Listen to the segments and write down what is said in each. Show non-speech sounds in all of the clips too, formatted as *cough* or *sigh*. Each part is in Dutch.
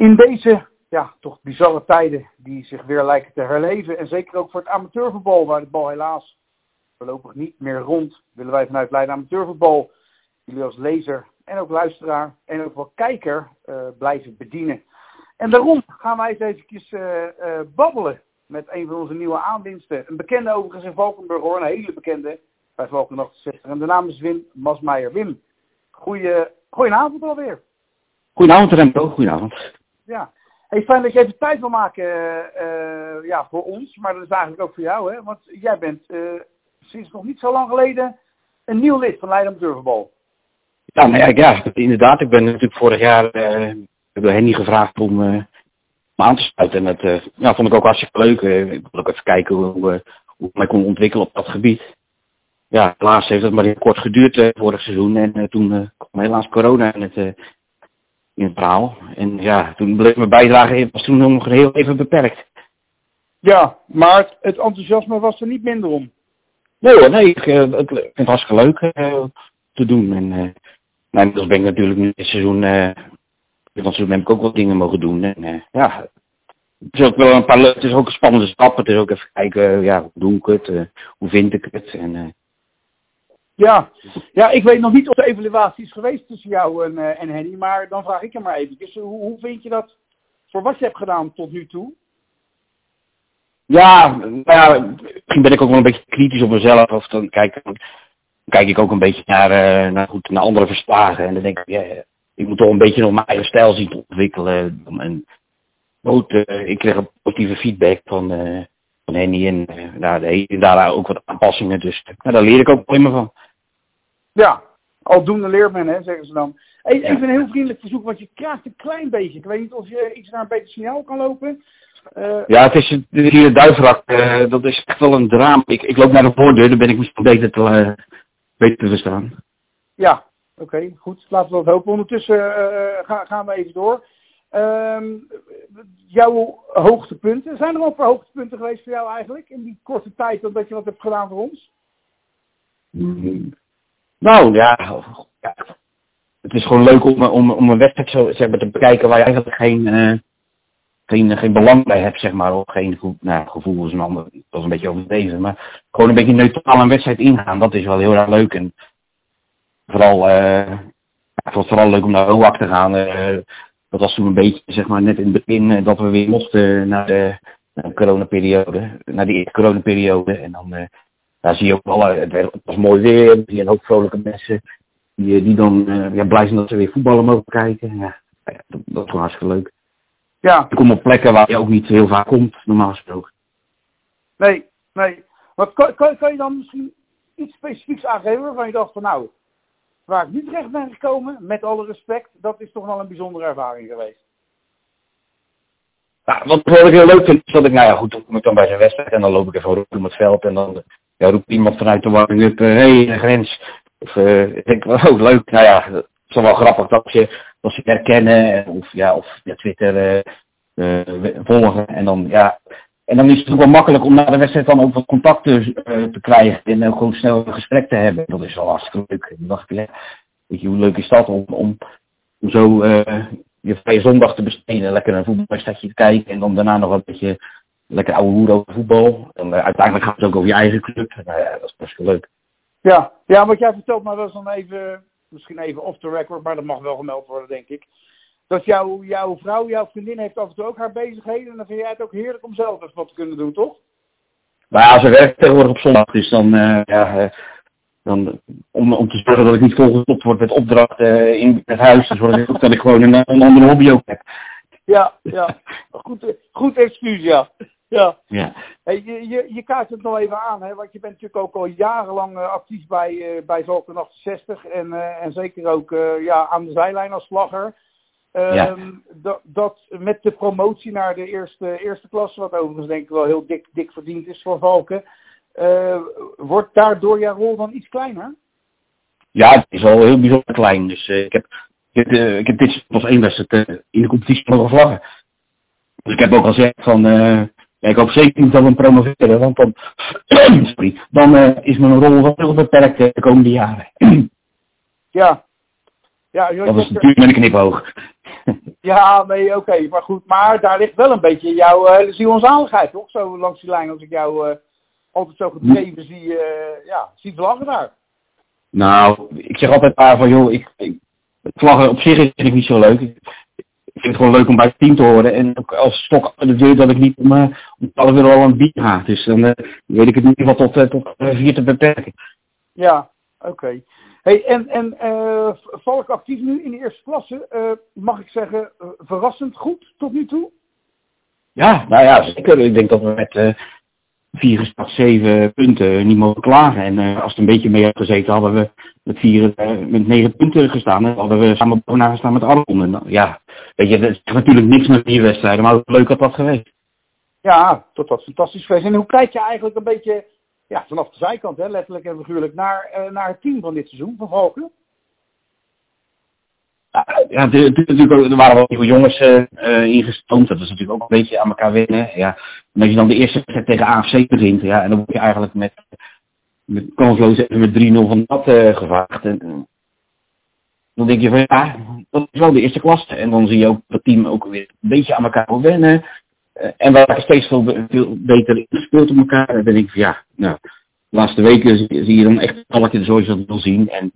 In deze ja, toch bizarre tijden die zich weer lijken te herleven. En zeker ook voor het amateurvoetbal, waar de bal helaas voorlopig niet meer rond. Willen wij vanuit Leiden Amateurvoetbal jullie als lezer en ook luisteraar en ook wel kijker uh, blijven bedienen. En daarom gaan wij eens eventjes uh, uh, babbelen met een van onze nieuwe aanwinsten. Een bekende overigens in Valkenburg hoor, een hele bekende bij Valkenburg 60. En de naam is Wim Masmeijer. Wim, goeie, goedenavond alweer. Goedenavond Remco, goedenavond. Ja, fijn dat je even tijd wil maken uh, ja, voor ons, maar dat is eigenlijk ook voor jou, hè? want jij bent uh, sinds nog niet zo lang geleden een nieuw lid van Leiden Amateurvoetbal. Ja, nou ja, ja, inderdaad. Ik ben natuurlijk vorig jaar uh, door Henny gevraagd om me aan te sluiten. En dat ja, vond ik ook hartstikke leuk. ik wil ook even kijken hoe, hoe ik mij kon ontwikkelen op dat gebied. Ja, helaas heeft het maar heel kort geduurd vorig seizoen. En toen kwam helaas corona in het in het verhaal. En ja, toen bleef mijn bijdrage was toen nog heel even beperkt. Ja, maar het enthousiasme was er niet minder om. Nee hoor, nee, ik, uh, ik vind het hartstikke leuk uh, te doen. En uh, nou, inmiddels ben ik natuurlijk nu dit seizoen, uh, dit seizoen heb ik ook wat dingen mogen doen. En ja, het is ook wel een paar het is ook een spannende stap. Het is ook even kijken, ja, hoe doe ik het, hoe vind ik het. En ja. ja, ik weet nog niet of de evaluatie is geweest tussen jou en, uh, en Henny, maar dan vraag ik je maar eventjes. Hoe, hoe vind je dat voor wat je hebt gedaan tot nu toe? Ja, nou ja, misschien ben ik ook wel een beetje kritisch op mezelf. Of dan kijk, kijk ik ook een beetje naar, uh, naar, goed, naar andere verslagen. En dan denk ik, ja, ik moet toch een beetje nog mijn eigen stijl zien ontwikkelen. En goed, ik kreeg een positieve feedback van, van Henny en uh, daar, daar ook wat aanpassingen. Dus nou, daar leer ik ook prima van. Ja, aldoende leert men, hè, zeggen ze dan. Even een heel vriendelijk verzoek, want je krijgt een klein beetje. Ik weet niet of je iets naar een beter signaal kan lopen. Uh, ja, het is, het hier een duifrak. Uh, dat is echt wel een drama. Ik, ik loop naar de voordeur, dan ben ik misschien beter te, uh, beter te verstaan. Ja, oké, okay, goed. Laten we dat hopen. Ondertussen gaan, gaan we even door. Um, jouw hoogtepunten, zijn er ook voor hoogtepunten geweest voor jou eigenlijk? In die korte tijd dat je wat hebt gedaan voor ons? Mm. Nou ja, het is gewoon leuk om, om, een wedstrijd zo, zeg maar, te bekijken waar je eigenlijk geen, uh, geen, geen belang bij hebt, zeg maar. Of geen nou, gevoel is een ander, dat is een beetje overdreven. Maar gewoon een beetje neutraal een wedstrijd ingaan, dat is wel heel erg leuk. En vooral, vond het vooral leuk om naar OAK te gaan. Uh, dat was toen een beetje, zeg maar, net in het begin dat we weer mochten naar de, naar de coronaperiode. Naar die coronaperiode. En dan daar zie je ook wel, het, het was mooi weer, zie je een hoop vrolijke mensen die, die dan uh, ja, blij zijn dat ze weer voetballen mogen kijken. Ja, ja dat, dat is hartstikke leuk. Ja. Je komt op plekken waar je ook niet heel vaak komt, normaal gesproken. Nee, nee. Maar kan, kan, kan je dan misschien iets specifieks aangeven waarvan je dacht van nou, waar ik niet terecht ben gekomen, met alle respect, dat is toch wel een bijzondere ervaring geweest. Ja, wat, wat ik heel leuk vind, is dat ik, nou ja goed, dan kom ik dan bij zijn wedstrijd en dan loop ik even rond om het veld en dan ja, roept iemand vanuit de warming-up, hé, hey, grens. Of uh, ik denk, *laughs* oh leuk, nou ja, het is wel grappig dat je, dat ze herkennen, of ja, of ja, Twitter volgen. En dan, ja, en dan is het ook wel makkelijk om na de wedstrijd dan ook wat contacten te krijgen en uh, gewoon snel een gesprek te hebben. Dat is wel hartstikke leuk. Ik, weet je, hoe leuk is dat om, om, om zo je vrije zondag te besteden, lekker een voetbalwedstrijdje te kijken en dan daarna nog een beetje lekker oude hoer over voetbal. En uh, uiteindelijk gaat het ook over je eigen club. Nou ja, dat is best wel leuk. Ja, ja, wat jij vertelt, maar dat is dan even, misschien even off the record, maar dat mag wel gemeld worden, denk ik. Dat jouw, jouw vrouw, jouw vriendin heeft af en toe ook haar bezigheden. En dan vind jij het ook heerlijk om zelf even wat te kunnen doen, toch? Nou ja, als er werk tegenwoordig op zondag is, dan, uh, ja, uh, dan om, om te zorgen dat ik niet volgestopt word met opdrachten in het huis, dan zorg ik ook dat ik gewoon een, een andere hobby ook heb. Ja, ja. Goed, goed excuus, ja. *laughs* Ja. ja. Hey, je, je, je kaart het nog even aan, hè, want je bent natuurlijk ook al jarenlang uh, actief bij, uh, bij Valken 68 en, uh, en zeker ook ja, aan de zijlijn als slagger. Ja. dat, dat met de promotie naar de eerste, eerste klasse, wat overigens denk ik wel heel dik, dik verdiend is voor Valken, wordt daardoor jouw rol dan iets kleiner? Ja, het is al heel bijzonder klein. Dus ik heb ik heb, ik heb dit als één wedstrijd in de competitie mogen vlaggen. Dus ik heb ook al gezegd van, ja, ik hoop zeker niet dat we hem promoveren, want dan, *clears throat* sorry, dan is mijn rol wel heel beperkt de komende jaren. *clears throat* ja. ja dat is natuurlijk met een knipoog. *laughs* Ja, nee, oké, maar goed. Maar daar ligt wel een beetje jouw uh, ziel toch? Zo langs die lijn als ik jou altijd zo gedreven zie, uh, ja, zie vlaggen daar. Nou, ik zeg altijd maar van, joh, ik, ik, vlaggen op zich is het niet zo leuk. Ik vind het gewoon leuk om bij het team te horen. En ook als stok de deur dat ik niet om, uh, om 12 euro al een bier ga. Dus dan uh, weet ik het in ieder geval tot, tot vier te beperken. Ja, oké. Hey, en en uh, Valk actief nu in de eerste klasse, mag ik zeggen, verrassend goed tot nu toe? Ja, nou ja, zeker. Ik denk dat we met vier gestart zeven punten niet mogen klagen. En als het een beetje mee had gezeten, hadden we met vier, met negen punten gestaan. En hadden we samen bovenaan gestaan met Arlon. En ja, weet je, het is natuurlijk niks met die wedstrijden, maar leuk had dat geweest. Ja, dat fantastisch geweest. En hoe kijk je eigenlijk een beetje ja, vanaf de zijkant, hè, letterlijk en figuurlijk, naar, uh, naar het team van dit seizoen, van Valken? Ja, natuurlijk er waren wel nieuwe jongens uh. Dat was natuurlijk ook een beetje aan elkaar winnen. Ja. En als je dan de eerste wedstrijd tegen AFC begint, ja, en dan word je eigenlijk met, met kansloos met 3-0 van dat uh, gevraagd. En, dan denk je van ja, dat is wel de eerste klasse. En dan zie je ook dat team ook weer een beetje aan elkaar wil wennen. Uh, en waar steeds veel, beter gespeeld op elkaar. Dan ik van ja, nou, de laatste weken zie, je dan echt het zoals je dat wil zien. En,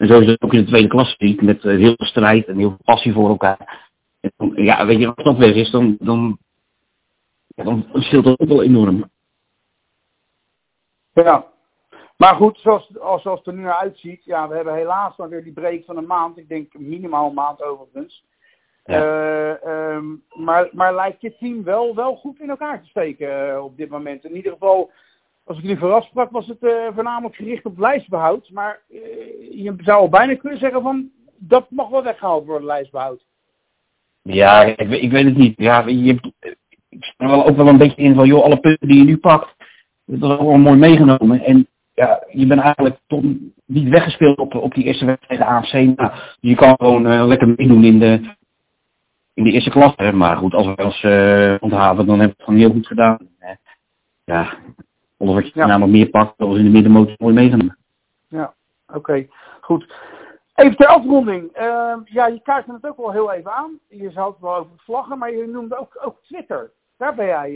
en zo is het ook in de tweede klasse met uh, heel veel strijd en heel veel passie voor elkaar. En, ja, weet je, als dat weg is, dan, dan, ja, dan scheelt dat ook wel enorm. Ja, maar goed, zoals, zoals het er nu naar uitziet, ja, we hebben helaas dan weer die break van een maand. Ik denk minimaal een maand overigens. Ja. Uh, um, maar, maar lijkt je team wel, wel goed in elkaar te steken uh, op dit moment. In ieder geval, als ik nu vooraf was het uh, voornamelijk gericht op lijstbehoud. Maar je zou al bijna kunnen zeggen van, dat mag wel weggehaald worden, lijstbehoud. Ja, ik, ik weet het niet. Ja, je, ik sta wel ook wel een beetje in van, joh, alle punten die je nu pakt, dat is allemaal mooi meegenomen. En ja, je bent eigenlijk tot niet weggespeeld op, op die eerste wedstrijd AFC. Nou, je kan gewoon lekker meedoen in de in de eerste klasse. Maar goed, als we ons onthaven, dan hebben we het gewoon heel goed gedaan. Ja, of je ja. nog meer pakt, dan in de middenmotor mooi meegenomen. Ja, oké. Okay. Goed. Even ter afronding. Uh, ja, je kaartte het ook wel heel even aan. Je zou het wel over vlaggen, maar je noemde ook, ook Twitter. Daar ben jij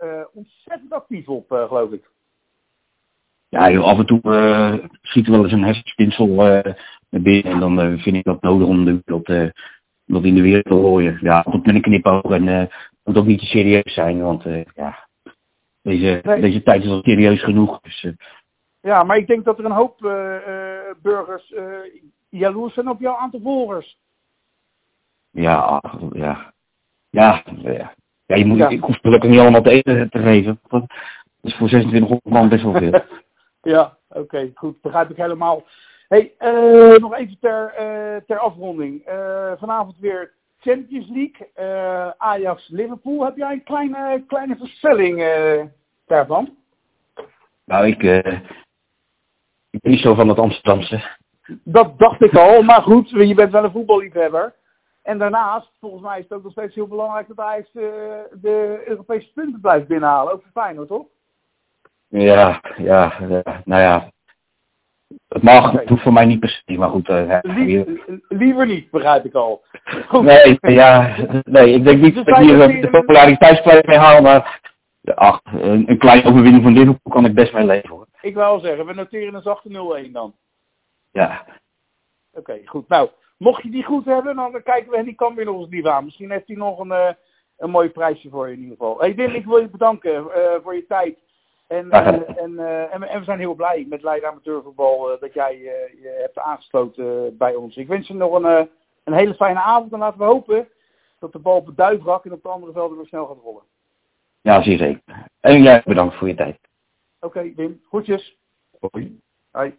uh, ontzettend actief op, geloof ik. Ja, joh, af en toe schiet wel eens een hersenspinsel naar binnen. En dan vind ik dat nodig om de wereld dat in de wereld te gooien. Ja, goed met een knipoog en uh, moet ook niet te serieus zijn, want uh, ja, deze, nee. deze tijd is al serieus genoeg. Dus, uh, ja, maar ik denk dat er een hoop burgers jaloers zijn op jouw aantal volgers. Ja, ja. Ja, ja. ja je moet, ja. ik hoef gelukkig niet allemaal te eten te geven. Dat is voor 2600 man best wel veel. *laughs* ja, oké, okay, goed. Begrijp ik helemaal. Hey, uh, nog even ter, uh, ter afronding. Uh, vanavond weer Champions League, Ajax-Liverpool. Heb jij een kleine, kleine voorspelling daarvan? Nou, ik, ik ben niet zo van het Amsterdamse. Dat dacht ik al, maar goed, je bent wel een voetballiefhebber. En daarnaast, volgens mij is het ook nog steeds heel belangrijk dat Ajax de, de Europese punten blijft binnenhalen. Ook voor Feyenoord, toch? Ja, ja, ja, nou ja, het mag, het hoeft voor mij niet per se, maar goed. Uh, liever, liever niet, begrijp ik al. Nee, ja, nee, ik denk niet dat ik hier de populariteitsprijs mee haal, maar ach, een, een kleine overwinning van Liverpool kan ik best mee leven hoor. Ik wil zeggen, we noteren een zachte 0-1 dan. Ja. Oké, okay, goed. Nou, mocht je die goed hebben, dan kijken we en die kan weer nog eens lief aan. Misschien heeft hij nog een, uh, een mooi prijsje voor je in ieder geval. Hey Wim, ik wil je bedanken uh, voor je tijd. En, uh, en, en, en, we zijn heel blij met Leiden Amateurvoetbal dat jij je hebt aangesloten bij ons. Ik wens je nog een, een hele fijne avond en laten we hopen dat de bal op het en op de andere velden weer snel gaat rollen. Ja, zeer zeker. En jij bedankt voor je tijd. Oké, okay, Wim. Groetjes. Hoi. Hoi.